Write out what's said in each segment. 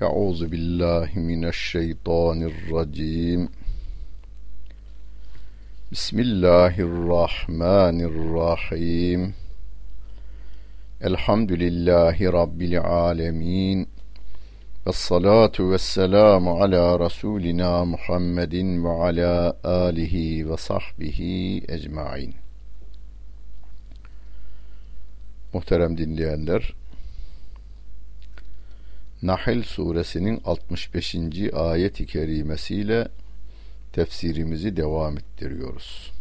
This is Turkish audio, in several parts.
Euzu billahi mineşşeytanirracim. Bismillahirrahmanirrahim. Elhamdülillahi rabbil alamin. Ves salatu vesselamu ala rasulina Muhammedin ve ala alihi ve sahbihi ecmaîn. Muhterem dinleyenler, Nahl suresinin 65. ayet-i kerimesiyle tefsirimizi devam ettiriyoruz.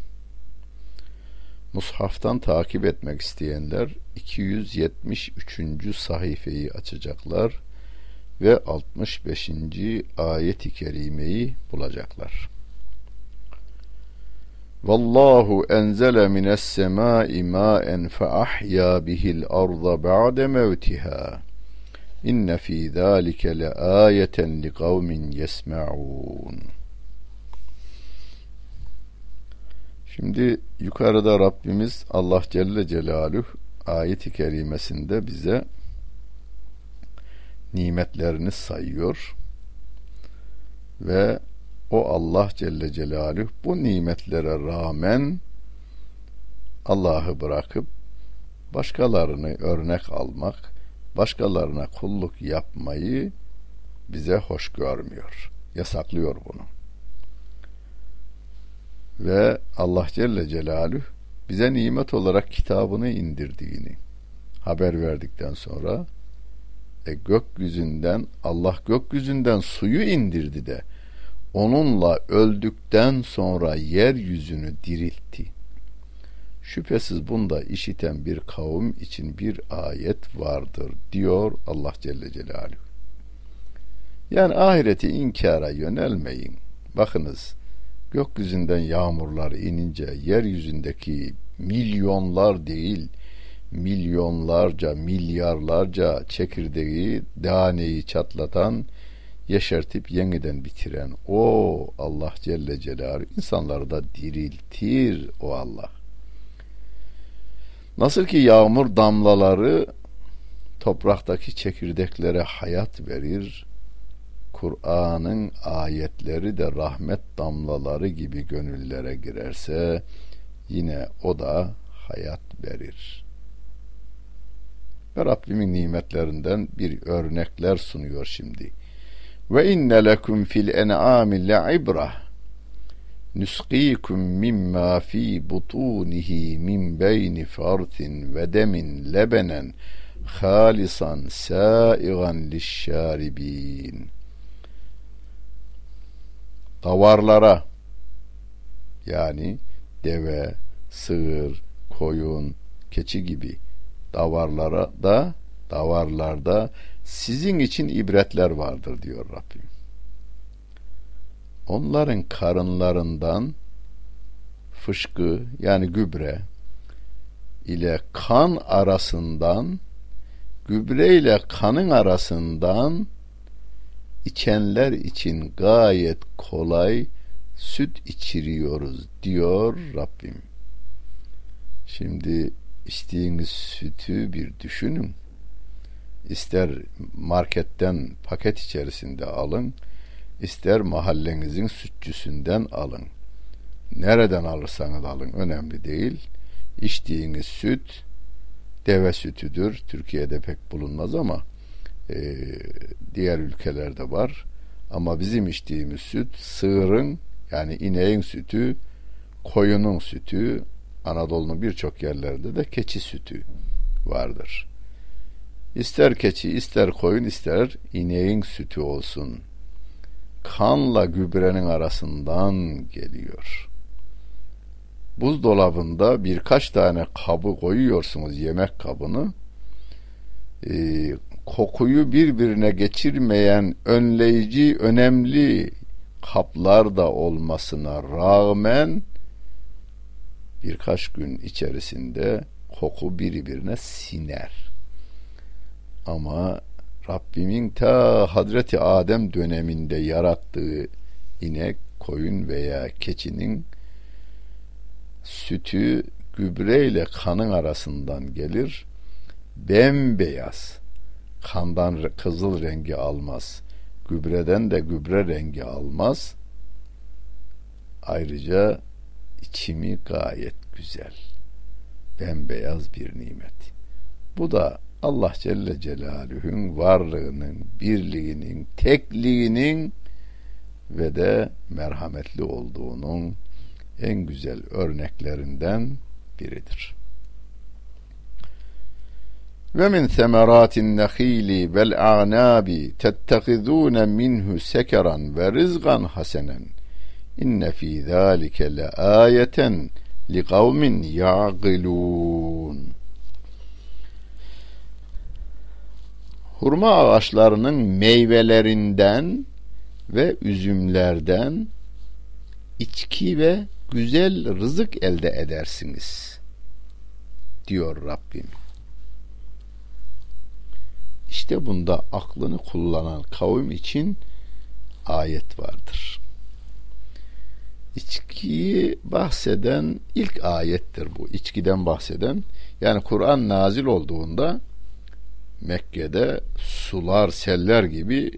Mushaftan takip etmek isteyenler 273. sayfayı açacaklar ve 65. ayet-i kerimeyi bulacaklar. Vallahu enzele mines semai ma'en fe ahya bihil arda ba'de mevtiha. İnne fî zâlike le âyeten li kavmin yesma'un. Şimdi yukarıda Rabbimiz Allah Celle Celaluhu ayet-i kerimesinde bize nimetlerini sayıyor ve o Allah Celle Celaluhu bu nimetlere rağmen Allah'ı bırakıp başkalarını örnek almak başkalarına kulluk yapmayı bize hoş görmüyor. Yasaklıyor bunu. Ve Allah Celle Celaluhu bize nimet olarak kitabını indirdiğini haber verdikten sonra e, gökyüzünden Allah gökyüzünden suyu indirdi de onunla öldükten sonra yeryüzünü diriltti. Şüphesiz bunda işiten bir kavim için bir ayet vardır diyor Allah Celle Celaluhu. Yani ahireti inkara yönelmeyin. Bakınız gökyüzünden yağmurlar inince yeryüzündeki milyonlar değil milyonlarca milyarlarca çekirdeği daneyi çatlatan yeşertip yeniden bitiren o Allah Celle Celaluhu insanları da diriltir o Allah. Nasıl ki yağmur damlaları topraktaki çekirdeklere hayat verir, Kur'an'ın ayetleri de rahmet damlaları gibi gönüllere girerse yine o da hayat verir. Ve Rabbimin nimetlerinden bir örnekler sunuyor şimdi. Ve inne lekum fil en'ami le'ibrah mimma fi butunihi min beyni farthin ve demin lebenen halisan saigan lişşaribin davarlara yani deve, sığır, koyun, keçi gibi davarlara da davarlarda sizin için ibretler vardır diyor Rabbim onların karınlarından fışkı yani gübre ile kan arasından gübre ile kanın arasından içenler için gayet kolay süt içiriyoruz diyor Rabbim. Şimdi içtiğiniz sütü bir düşünün. İster marketten paket içerisinde alın, ister mahallenizin sütçüsünden alın. Nereden alırsanız alın önemli değil. İçtiğiniz süt deve sütüdür. Türkiye'de pek bulunmaz ama e, diğer ülkelerde var. Ama bizim içtiğimiz süt sığırın yani ineğin sütü, koyunun sütü, Anadolu'nun birçok yerlerde de keçi sütü vardır. İster keçi, ister koyun, ister ineğin sütü olsun kanla gübrenin arasından geliyor. Buzdolabında birkaç tane kabı koyuyorsunuz yemek kabını. Ee, kokuyu birbirine geçirmeyen önleyici önemli kaplar da olmasına rağmen birkaç gün içerisinde koku birbirine siner. Ama Rabbimin ta Hazreti Adem döneminde yarattığı inek, koyun veya keçinin sütü gübre ile kanın arasından gelir. Bembeyaz. Kandan kızıl rengi almaz. gübreden de gübre rengi almaz. Ayrıca içimi gayet güzel. Bembeyaz bir nimet. Bu da Allah Celle Celaluhu'nun varlığının, birliğinin, tekliğinin ve de merhametli olduğunun en güzel örneklerinden biridir. Ve min semeratin nehili vel a'nabi tettekizûne minhu sekeran ve rizgan hasenen inne fî zâlike le âyeten li kavmin ya'gilûn Hurma ağaçlarının meyvelerinden ve üzümlerden içki ve güzel rızık elde edersiniz diyor Rabbim. İşte bunda aklını kullanan kavim için ayet vardır. İçkiyi bahseden ilk ayettir bu. İçkiden bahseden yani Kur'an nazil olduğunda Mekke'de sular, seller gibi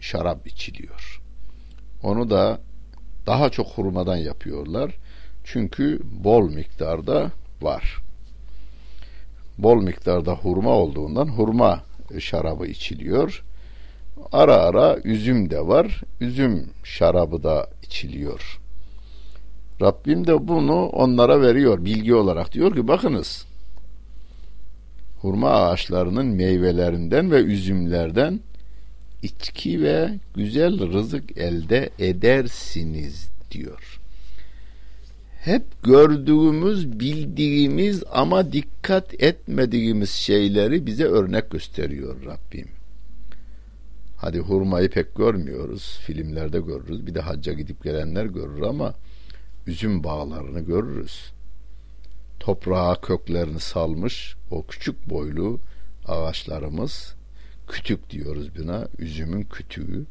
şarap içiliyor. Onu da daha çok hurmadan yapıyorlar. Çünkü bol miktarda var. Bol miktarda hurma olduğundan hurma şarabı içiliyor. Ara ara üzüm de var. Üzüm şarabı da içiliyor. Rabbim de bunu onlara veriyor bilgi olarak. Diyor ki bakınız hurma ağaçlarının meyvelerinden ve üzümlerden içki ve güzel rızık elde edersiniz diyor. Hep gördüğümüz, bildiğimiz ama dikkat etmediğimiz şeyleri bize örnek gösteriyor Rabbim. Hadi hurmayı pek görmüyoruz. Filmlerde görürüz. Bir de hacca gidip gelenler görür ama üzüm bağlarını görürüz. Toprağa köklerini salmış o küçük boylu ağaçlarımız kütük diyoruz buna. Üzümün kütüğü.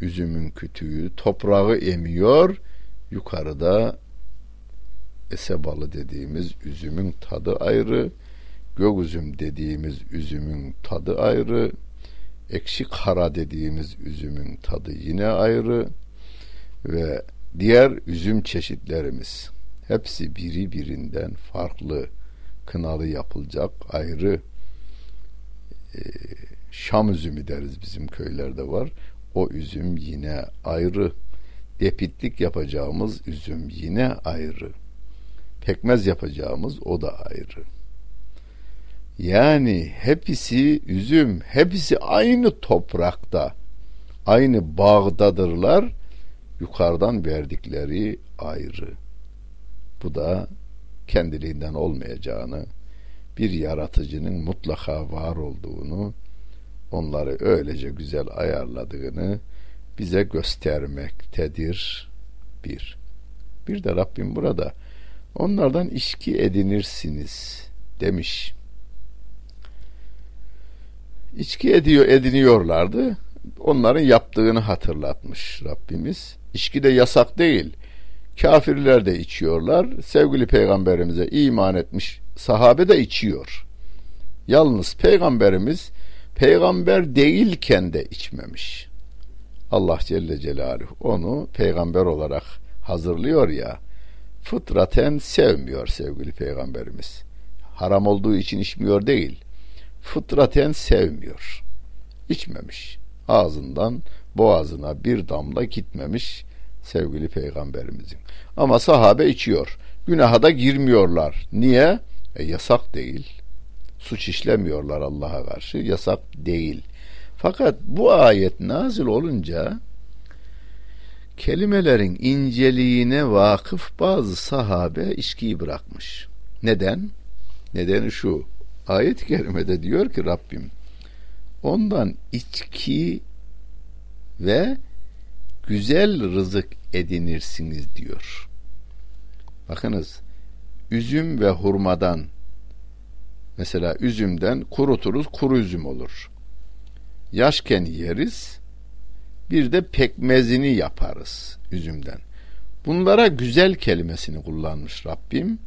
Üzümün kütüğü toprağı emiyor. Yukarıda esebalı dediğimiz üzümün tadı ayrı. Gök üzüm dediğimiz üzümün tadı ayrı. Ekşi kara dediğimiz üzümün tadı yine ayrı. Ve diğer üzüm çeşitlerimiz hepsi biri birinden farklı kınalı yapılacak ayrı e, Şam üzümü deriz bizim köylerde var. O üzüm yine ayrı. Depitlik yapacağımız üzüm yine ayrı. Pekmez yapacağımız o da ayrı. Yani hepsi üzüm, hepsi aynı toprakta, aynı bağdadırlar. Yukarıdan verdikleri ayrı. Bu da kendiliğinden olmayacağını, bir yaratıcının mutlaka var olduğunu, onları öylece güzel ayarladığını bize göstermektedir. Bir. Bir de Rabbim burada onlardan işki edinirsiniz demiş. İçki ediyor ediniyorlardı. Onların yaptığını hatırlatmış Rabbimiz. İçki de yasak değil. Kafirler de içiyorlar. Sevgili peygamberimize iman etmiş sahabe de içiyor. Yalnız peygamberimiz peygamber değilken de içmemiş. Allah Celle Celaluhu onu peygamber olarak hazırlıyor ya fıtraten sevmiyor sevgili peygamberimiz. Haram olduğu için içmiyor değil. Fıtraten sevmiyor. İçmemiş. Ağzından boğazına bir damla gitmemiş sevgili peygamberimizin. Ama sahabe içiyor. Günaha da girmiyorlar. Niye? E, yasak değil suç işlemiyorlar Allah'a karşı yasak değil. Fakat bu ayet nazil olunca kelimelerin inceliğine vakıf bazı sahabe içkiyi bırakmış. Neden? Nedeni şu. Ayet-i kerimede diyor ki Rabbim ondan içki ve güzel rızık edinirsiniz diyor. Bakınız üzüm ve hurmadan Mesela üzümden kuruturuz, kuru üzüm olur. Yaşken yeriz, bir de pekmezini yaparız üzümden. Bunlara güzel kelimesini kullanmış Rabbim.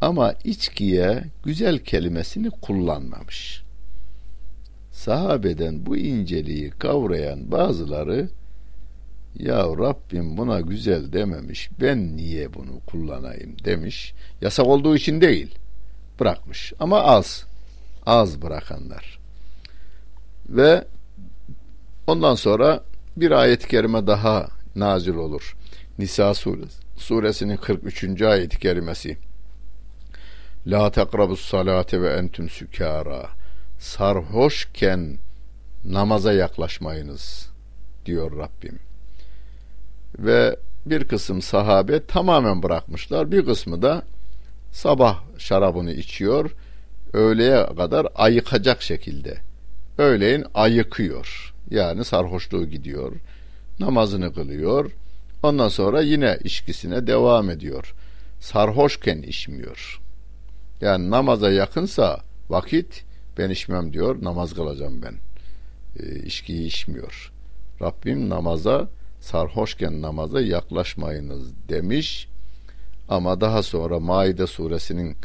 Ama içkiye güzel kelimesini kullanmamış. sahabeden bu inceliği kavrayan bazıları ya Rabbim buna güzel dememiş ben niye bunu kullanayım demiş. Yasak olduğu için değil bırakmış. Ama az az bırakanlar. Ve ondan sonra bir ayet-i kerime daha nazil olur. Nisa suresi suresinin 43. ayet-i kerimesi. La tekrabus salate ve entüm sükara sarhoşken namaza yaklaşmayınız diyor Rabbim. Ve bir kısım sahabe tamamen bırakmışlar. Bir kısmı da sabah şarabını içiyor. Öğleye kadar ayıkacak şekilde. Öğleyin ayıkıyor. Yani sarhoşluğu gidiyor. Namazını kılıyor. Ondan sonra yine içkisine devam ediyor. Sarhoşken içmiyor. Yani namaza yakınsa vakit ben içmem diyor. Namaz kılacağım ben. E, içkiyi içmiyor. Rabbim namaza sarhoşken namaza yaklaşmayınız demiş. Ama daha sonra Maide suresinin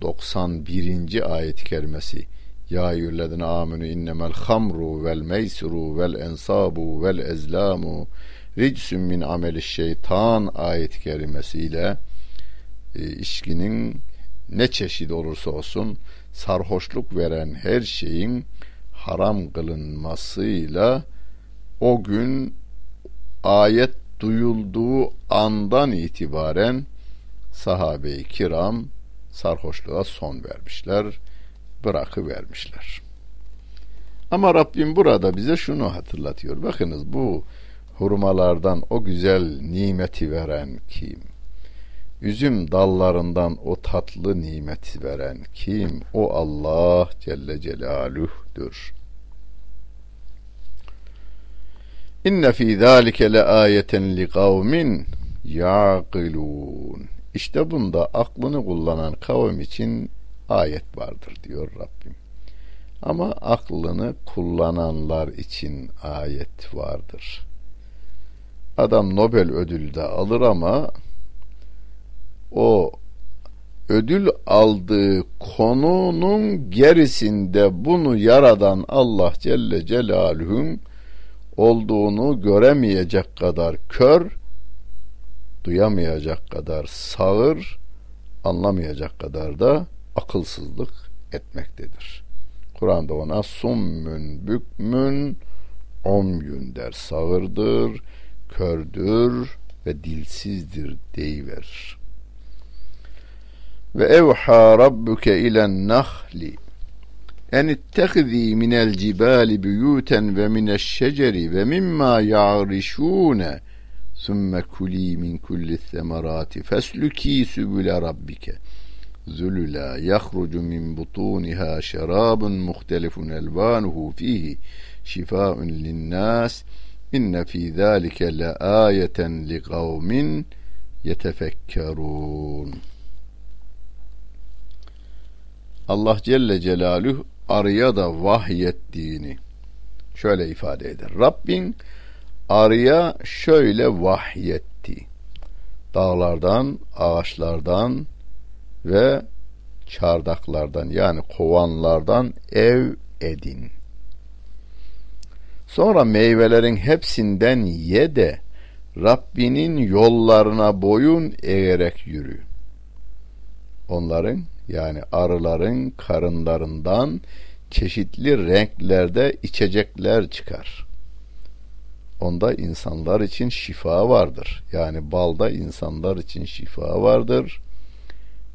91. ayet-i kerimesi Ya eyyühellezine amenü innemel hamru vel meysru vel ensabu vel ezlamu ricsün min ameli şeytan ayet-i kerimesiyle e, içkinin ne çeşit olursa olsun sarhoşluk veren her şeyin haram kılınmasıyla o gün ayet duyulduğu andan itibaren sahabe-i kiram sarhoşluğa son vermişler, bırakı vermişler. Ama Rabbim burada bize şunu hatırlatıyor. Bakınız bu hurmalardan o güzel nimeti veren kim? Üzüm dallarından o tatlı nimeti veren kim? O Allah Celle Celaluh'dur. İnne fî zâlike le âyeten li kavmin yaqilun. İşte bunda aklını kullanan kavim için ayet vardır diyor Rabbim. Ama aklını kullananlar için ayet vardır. Adam Nobel ödülü de alır ama o ödül aldığı konunun gerisinde bunu yaradan Allah Celle Celaluhu'nun olduğunu göremeyecek kadar kör, duyamayacak kadar sağır, anlamayacak kadar da akılsızlık etmektedir. Kur'an'da ona summün, bükmün, omyün der. Sağırdır, kördür ve dilsizdir deyiverir. Ve evha rabbuke ilen nahli en ittehizi minel cibali buyuten ve mineşşeceri ve mimma ya'rişune sümme kuli min kulli semerati fesluki sübüle rabbike zulula yahrucu min butuniha şerabun muhtelifun elvanuhu fihi şifaun linnas inne fi zalike le ayeten li kavmin yetefekkerun Allah Celle Celaluhu arıya da vahyettiğini şöyle ifade eder. Rabbin arıya şöyle vahyetti. Dağlardan, ağaçlardan ve çardaklardan yani kovanlardan ev edin. Sonra meyvelerin hepsinden ye de Rabbinin yollarına boyun eğerek yürü. Onların yani arıların karınlarından çeşitli renklerde içecekler çıkar. Onda insanlar için şifa vardır. Yani balda insanlar için şifa vardır.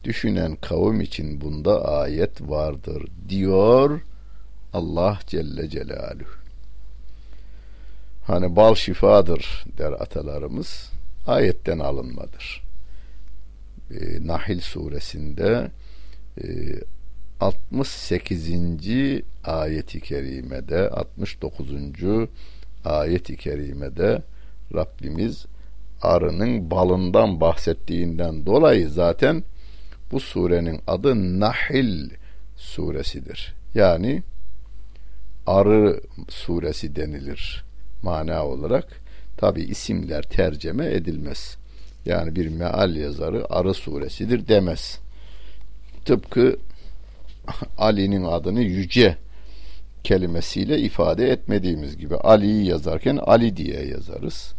Düşünen kavim için bunda ayet vardır diyor Allah Celle Celaluhu. Hani bal şifadır der atalarımız. Ayetten alınmadır. Ee, Nahil suresinde 68. E, ayeti kerimede 69. ayeti kerimede Rabbimiz arının balından bahsettiğinden dolayı zaten bu surenin adı Nahil suresidir. Yani arı suresi denilir mana olarak. Tabi isimler terceme edilmez. Yani bir meal yazarı arı suresidir demez tıpkı Ali'nin adını yüce kelimesiyle ifade etmediğimiz gibi Ali'yi yazarken Ali diye yazarız.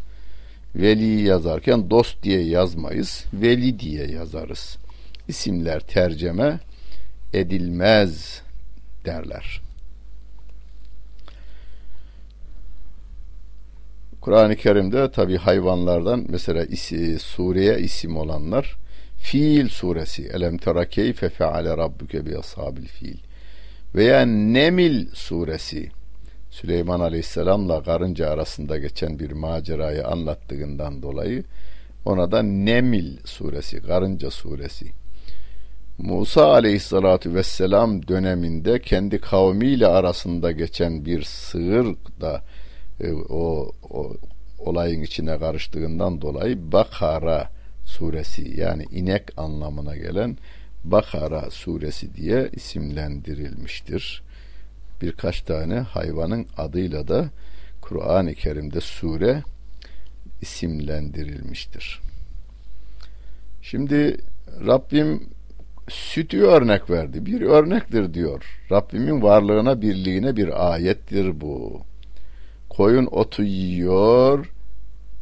Veli yazarken dost diye yazmayız. Veli diye yazarız. İsimler tercüme edilmez derler. Kur'an-ı Kerim'de tabi hayvanlardan mesela isi, sureye isim olanlar Fil suresi. Elem tera keyfe feale rabbuke bi ashabil fil. Veya Nemil suresi. Süleyman Aleyhisselam'la karınca arasında geçen bir macerayı anlattığından dolayı ona da Nemil suresi, karınca suresi. Musa Aleyhisselatü Vesselam döneminde kendi kavmiyle arasında geçen bir sığır da e, o, o olayın içine karıştığından dolayı Bakara suresi yani inek anlamına gelen Bakara suresi diye isimlendirilmiştir. Birkaç tane hayvanın adıyla da Kur'an-ı Kerim'de sure isimlendirilmiştir. Şimdi Rabbim sütü örnek verdi. Bir örnektir diyor. Rabbimin varlığına, birliğine bir ayettir bu. Koyun otu yiyor,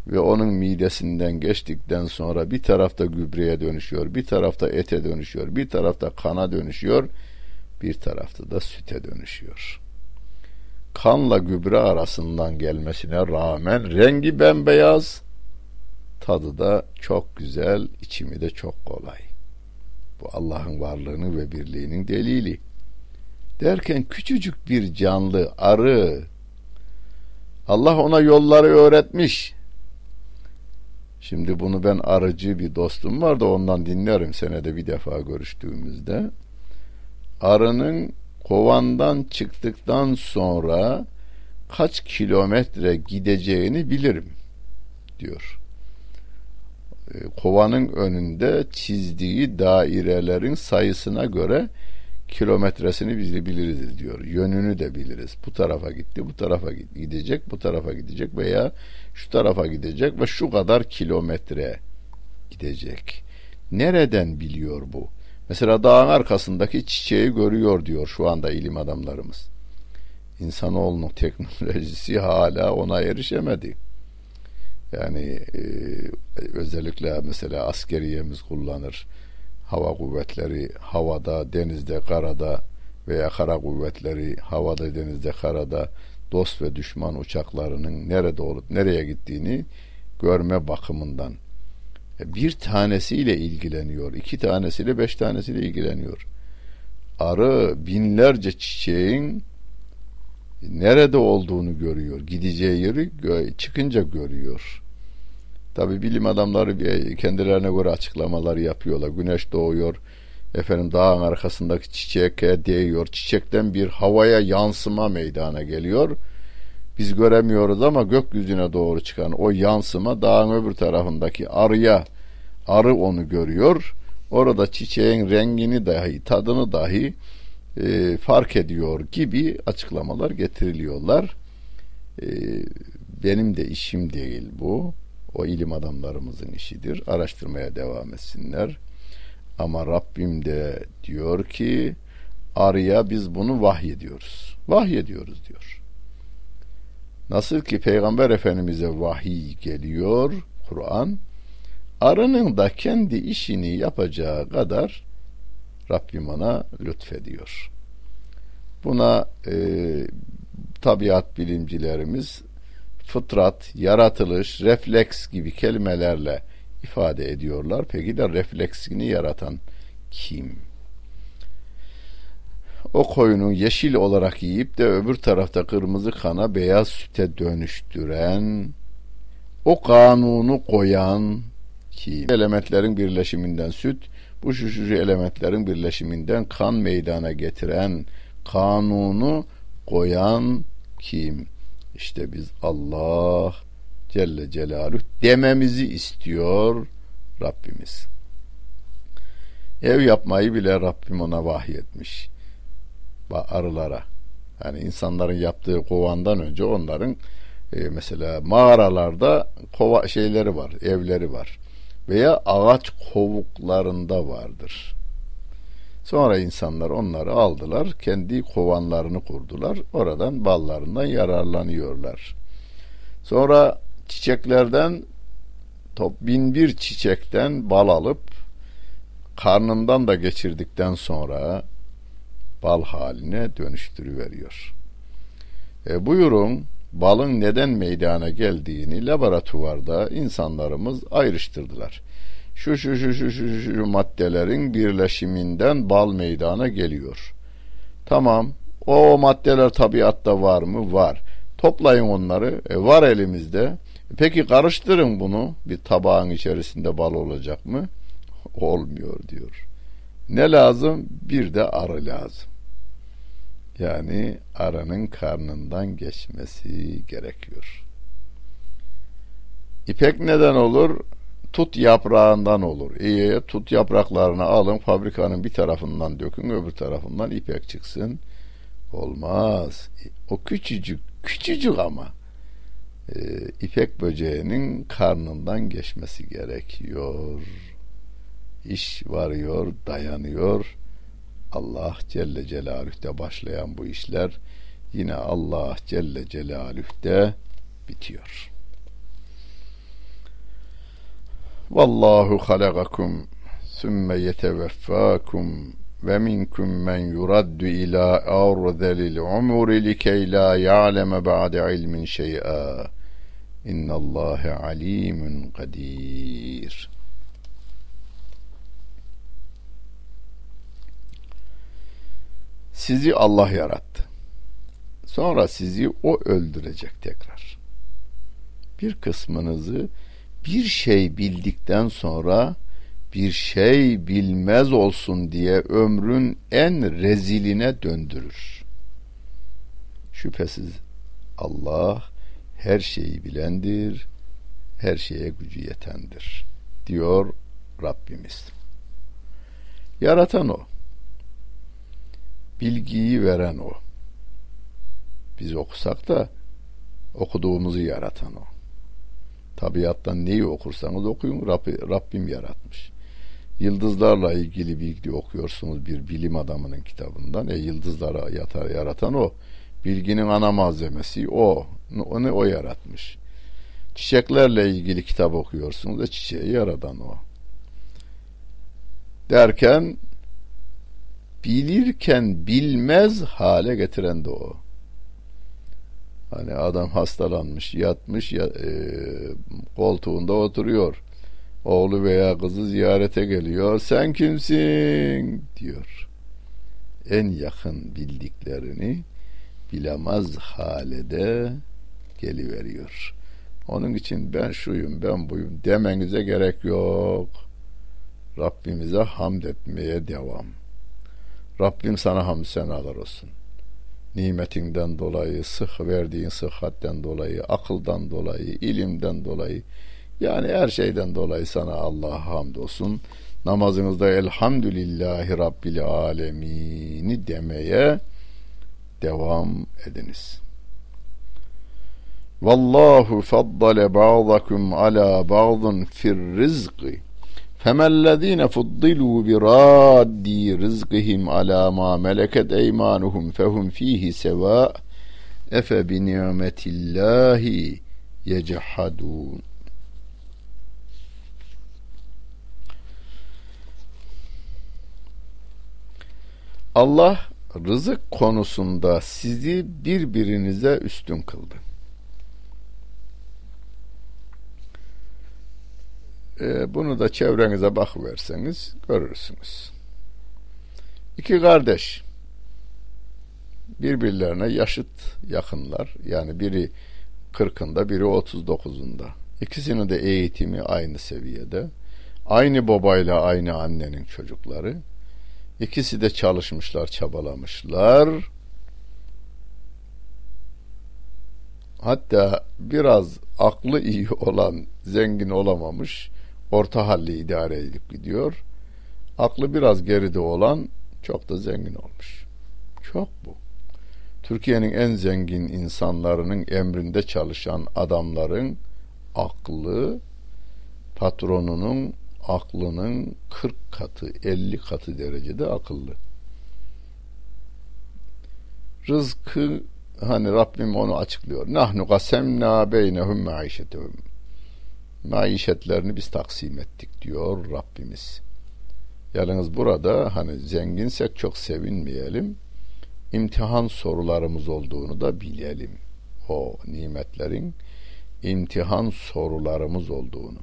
ve onun midesinden geçtikten sonra bir tarafta gübreye dönüşüyor, bir tarafta ete dönüşüyor, bir tarafta kana dönüşüyor, bir tarafta da süte dönüşüyor. Kanla gübre arasından gelmesine rağmen rengi bembeyaz, tadı da çok güzel, içimi de çok kolay. Bu Allah'ın varlığının ve birliğinin delili. Derken küçücük bir canlı arı Allah ona yolları öğretmiş Şimdi bunu ben arıcı bir dostum var da ondan dinlerim senede bir defa görüştüğümüzde. Arının kovandan çıktıktan sonra kaç kilometre gideceğini bilirim diyor. Ee, kovanın önünde çizdiği dairelerin sayısına göre kilometresini biz de biliriz diyor. Yönünü de biliriz. Bu tarafa gitti, bu tarafa gidecek, bu tarafa gidecek veya şu tarafa gidecek ve şu kadar kilometre gidecek. Nereden biliyor bu? Mesela dağın arkasındaki çiçeği görüyor diyor şu anda ilim adamlarımız. İnsanoğlunun teknolojisi hala ona erişemedi. Yani e, özellikle mesela askeriyemiz kullanır hava kuvvetleri havada, denizde, karada veya kara kuvvetleri havada, denizde, karada dost ve düşman uçaklarının nerede olup nereye gittiğini görme bakımından e, bir tanesiyle ilgileniyor, iki tanesiyle, beş tanesiyle ilgileniyor. Arı binlerce çiçeğin nerede olduğunu görüyor, gideceği yeri çıkınca görüyor. Tabi bilim adamları kendilerine göre açıklamalar yapıyorlar. Güneş doğuyor, efendim dağın arkasındaki çiçeğe değiyor. Çiçekten bir havaya yansıma meydana geliyor. Biz göremiyoruz ama gökyüzüne doğru çıkan o yansıma dağın öbür tarafındaki arıya, arı onu görüyor. Orada çiçeğin rengini dahi, tadını dahi e, fark ediyor gibi açıklamalar getiriliyorlar. E, benim de işim değil bu o ilim adamlarımızın işidir. Araştırmaya devam etsinler. Ama Rabbim de diyor ki arıya biz bunu vahyediyoruz. Vahyediyoruz diyor. Nasıl ki Peygamber Efendimiz'e vahiy geliyor Kur'an arının da kendi işini yapacağı kadar Rabbim ona lütfediyor. Buna e, tabiat bilimcilerimiz fıtrat, yaratılış, refleks gibi kelimelerle ifade ediyorlar. Peki de refleksini yaratan kim? O koyunu yeşil olarak yiyip de öbür tarafta kırmızı kana beyaz süte dönüştüren, o kanunu koyan ki elementlerin birleşiminden süt, bu şu şu elementlerin birleşiminden kan meydana getiren kanunu koyan kim? İşte biz Allah Celle Celaluhu dememizi istiyor Rabbimiz. Ev yapmayı bile Rabbim ona vahyetmiş. Arılara. Yani insanların yaptığı kovandan önce onların e, mesela mağaralarda kova şeyleri var, evleri var. Veya ağaç kovuklarında vardır. Sonra insanlar onları aldılar, kendi kovanlarını kurdular. Oradan ballarından yararlanıyorlar. Sonra çiçeklerden top bin bir çiçekten bal alıp karnından da geçirdikten sonra bal haline dönüştürüveriyor. E buyurun balın neden meydana geldiğini laboratuvarda insanlarımız ayrıştırdılar. Şu şu şu şu şu, şu maddelerin birleşiminden bal meydana geliyor. Tamam. O maddeler tabiatta var mı? Var. Toplayın onları. E, var elimizde. Peki karıştırın bunu. Bir tabağın içerisinde bal olacak mı? Olmuyor diyor. Ne lazım? Bir de arı lazım. Yani arının karnından geçmesi gerekiyor. İpek neden olur? Tut yaprağından olur. İyi tut yapraklarını alın fabrikanın bir tarafından dökün öbür tarafından ipek çıksın. Olmaz. O küçücük küçücük ama e, ipek böceğinin karnından geçmesi gerekiyor. İş varıyor, dayanıyor Allah Celle Celaluh'te başlayan bu işler yine Allah Celle Celaluh'te bitiyor. Vallahu halagakum sümme yeteveffakum ve minkum men yuraddu ila arzelil umuri likey la ya'leme ba'de ilmin şey'a innallâhe alimun kadir Sizi Allah yarattı. Sonra sizi o öldürecek tekrar. Bir kısmınızı bir şey bildikten sonra bir şey bilmez olsun diye ömrün en reziline döndürür. Şüphesiz Allah her şeyi bilendir, her şeye gücü yetendir diyor Rabbimiz. Yaratan o bilgiyi veren o. Biz okusak da okuduğumuzu yaratan o. Tabiattan neyi okursanız okuyun Rabbim, yaratmış. Yıldızlarla ilgili bilgi okuyorsunuz bir bilim adamının kitabından. E yıldızlara yatar, yaratan o. Bilginin ana malzemesi o. Onu o yaratmış. Çiçeklerle ilgili kitap okuyorsunuz. E çiçeği yaratan o. Derken bilirken bilmez hale getiren de o. Hani adam hastalanmış, yatmış, ya, e, koltuğunda oturuyor. Oğlu veya kızı ziyarete geliyor. Sen kimsin? diyor. En yakın bildiklerini bilemez halede geliveriyor. Onun için ben şuyum, ben buyum demenize gerek yok. Rabbimize hamd etmeye devam. Rabbim sana hamd senalar olsun. Nimetinden dolayı, sıh verdiğin sıhhatten dolayı, akıldan dolayı, ilimden dolayı, yani her şeyden dolayı sana Allah'a hamd olsun. Namazınızda elhamdülillahi rabbil alemini demeye devam ediniz. Vallahu faddale ba'dakum ala ba'dın fir rizqi فَمَا الَّذ۪ينَ فُضِّلُوا بِرَادِّ رِزْقِهِمْ عَلَى مَا مَلَكَتْ اَيْمَانُهُمْ فَهُمْ ف۪يهِ سَوَاء اَفَبِنِعْمَةِ اللّٰهِ يَجَحَدُونَ Allah rızık konusunda sizi birbirinize üstün kıldı. E, bunu da çevrenize bakıverseniz görürsünüz. İki kardeş birbirlerine yaşıt yakınlar. Yani biri kırkında biri otuz dokuzunda. İkisinin de eğitimi aynı seviyede. Aynı babayla aynı annenin çocukları. İkisi de çalışmışlar, çabalamışlar. Hatta biraz aklı iyi olan zengin olamamış orta halli idare edip gidiyor. Aklı biraz geride olan çok da zengin olmuş. Çok bu. Türkiye'nin en zengin insanlarının emrinde çalışan adamların aklı patronunun aklının 40 katı, 50 katı derecede akıllı. Rızkı hani Rabbim onu açıklıyor. Nahnu kasemna beynehum maişetehum. Maişetlerini biz taksim ettik diyor Rabbimiz. Yalnız burada hani zenginsek çok sevinmeyelim. İmtihan sorularımız olduğunu da bilelim. O nimetlerin imtihan sorularımız olduğunu.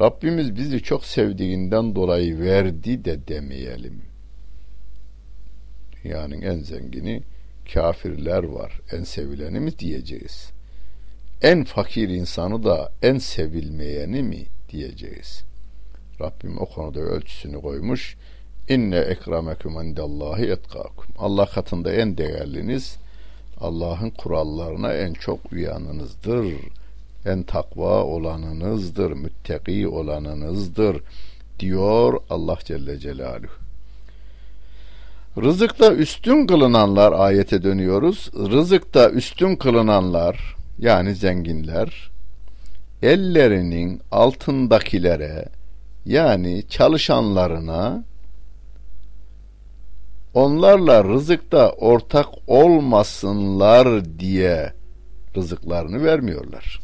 Rabbimiz bizi çok sevdiğinden dolayı verdi de demeyelim. Dünyanın en zengini kafirler var. En sevileni mi diyeceğiz? En fakir insanı da en sevilmeyeni mi diyeceğiz? Rabbim o konuda ölçüsünü koymuş. İnne ekremekum indallahi etkakum. Allah katında en değerliniz Allah'ın kurallarına en çok uyanınızdır. En takva olanınızdır, müttaki olanınızdır diyor Allah Celle Celaluhu. Rızıkta üstün kılınanlar ayete dönüyoruz. Rızıkta üstün kılınanlar yani zenginler ellerinin altındakilere yani çalışanlarına onlarla rızıkta ortak olmasınlar diye rızıklarını vermiyorlar.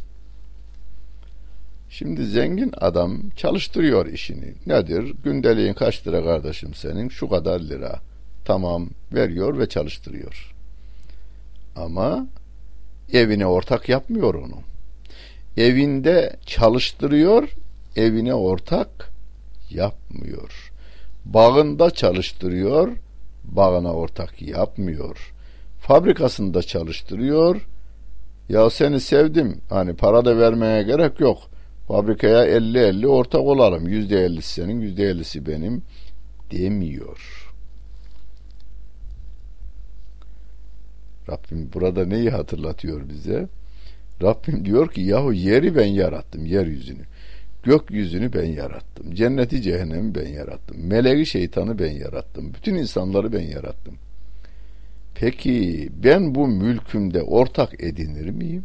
Şimdi zengin adam çalıştırıyor işini. Nedir? Gündeliğin kaç lira kardeşim senin? Şu kadar lira. Tamam veriyor ve çalıştırıyor. Ama evine ortak yapmıyor onu. Evinde çalıştırıyor, evine ortak yapmıyor. Bağında çalıştırıyor, bağına ortak yapmıyor. Fabrikasında çalıştırıyor. Ya seni sevdim. Hani para da vermeye gerek yok. Fabrikaya 50-50 ortak olalım. %50'si senin, %50'si benim demiyor. Rabbim burada neyi hatırlatıyor bize? Rabbim diyor ki yahu yeri ben yarattım yeryüzünü. Gökyüzünü ben yarattım. Cenneti cehennemi ben yarattım. Meleği şeytanı ben yarattım. Bütün insanları ben yarattım. Peki ben bu mülkümde ortak edinir miyim?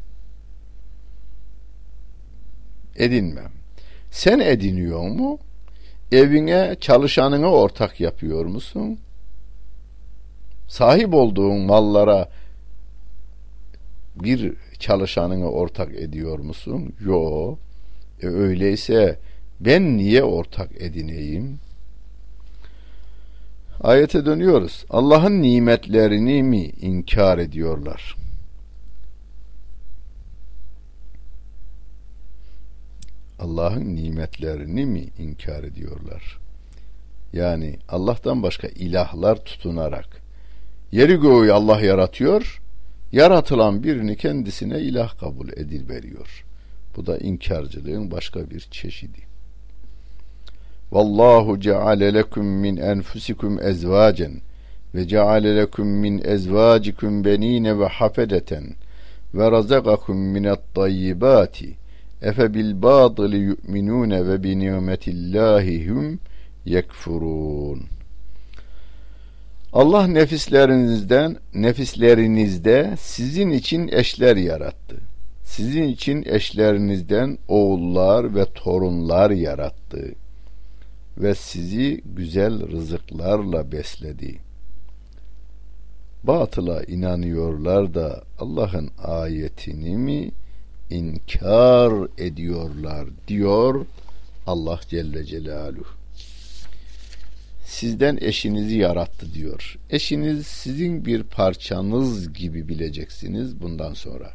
Edinmem. Sen ediniyor mu? Evine çalışanını ortak yapıyor musun? Sahip olduğun mallara bir çalışanını ortak ediyor musun? Yo. E öyleyse ben niye ortak edineyim? Ayete dönüyoruz. Allah'ın nimetlerini mi inkar ediyorlar? Allah'ın nimetlerini mi inkar ediyorlar? Yani Allah'tan başka ilahlar tutunarak yeri göğü Allah yaratıyor, yaratılan birini kendisine ilah kabul edil veriyor. Bu da inkarcılığın başka bir çeşidi. Vallahu ceale lekum min enfusikum ezvacen ve ceale lekum min ezvacikum benine ve hafedeten ve razakakum minat tayyibati efe bil batili yu'minune ve bi nimetillahi hum yekfurun. Allah nefislerinizden nefislerinizde sizin için eşler yarattı. Sizin için eşlerinizden oğullar ve torunlar yarattı ve sizi güzel rızıklarla besledi. Batıla inanıyorlar da Allah'ın ayetini mi inkar ediyorlar diyor Allah Celle Celaluhu sizden eşinizi yarattı diyor. Eşiniz sizin bir parçanız gibi bileceksiniz bundan sonra.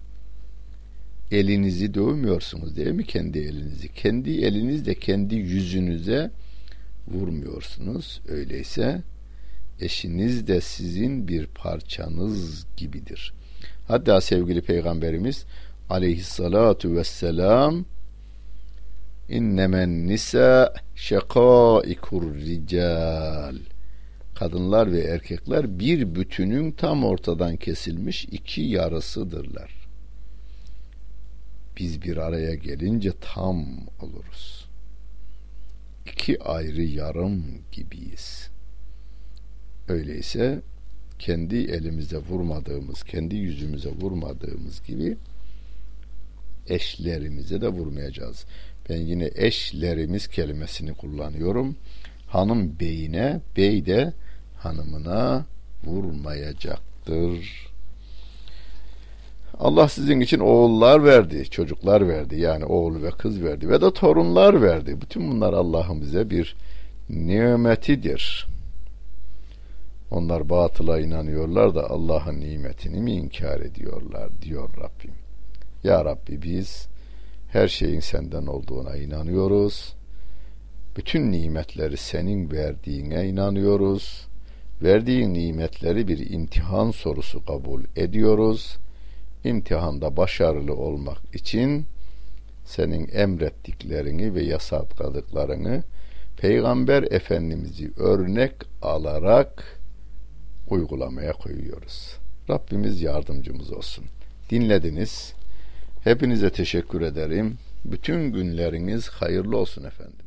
Elinizi dövmüyorsunuz değil mi kendi elinizi? Kendi elinizle kendi yüzünüze vurmuyorsunuz. Öyleyse eşiniz de sizin bir parçanız gibidir. Hatta sevgili peygamberimiz aleyhissalatu vesselam İnnemen nisa şekaikur rical. Kadınlar ve erkekler bir bütünün tam ortadan kesilmiş iki yarısıdırlar. Biz bir araya gelince tam oluruz. İki ayrı yarım gibiyiz. Öyleyse kendi elimize vurmadığımız, kendi yüzümüze vurmadığımız gibi eşlerimize de vurmayacağız. Ben yine eşlerimiz kelimesini kullanıyorum. Hanım beyine, bey de hanımına vurmayacaktır. Allah sizin için oğullar verdi, çocuklar verdi. Yani oğul ve kız verdi ve de torunlar verdi. Bütün bunlar Allah'ın bize bir nimetidir. Onlar batıla inanıyorlar da Allah'ın nimetini mi inkar ediyorlar diyor Rabbim. Ya Rabbi biz her şeyin senden olduğuna inanıyoruz. Bütün nimetleri senin verdiğine inanıyoruz. Verdiğin nimetleri bir imtihan sorusu kabul ediyoruz. İmtihanda başarılı olmak için senin emrettiklerini ve yasakladıklarını Peygamber Efendimiz'i örnek alarak uygulamaya koyuyoruz. Rabbimiz yardımcımız olsun. Dinlediniz. Hepinize teşekkür ederim. Bütün günleriniz hayırlı olsun efendim.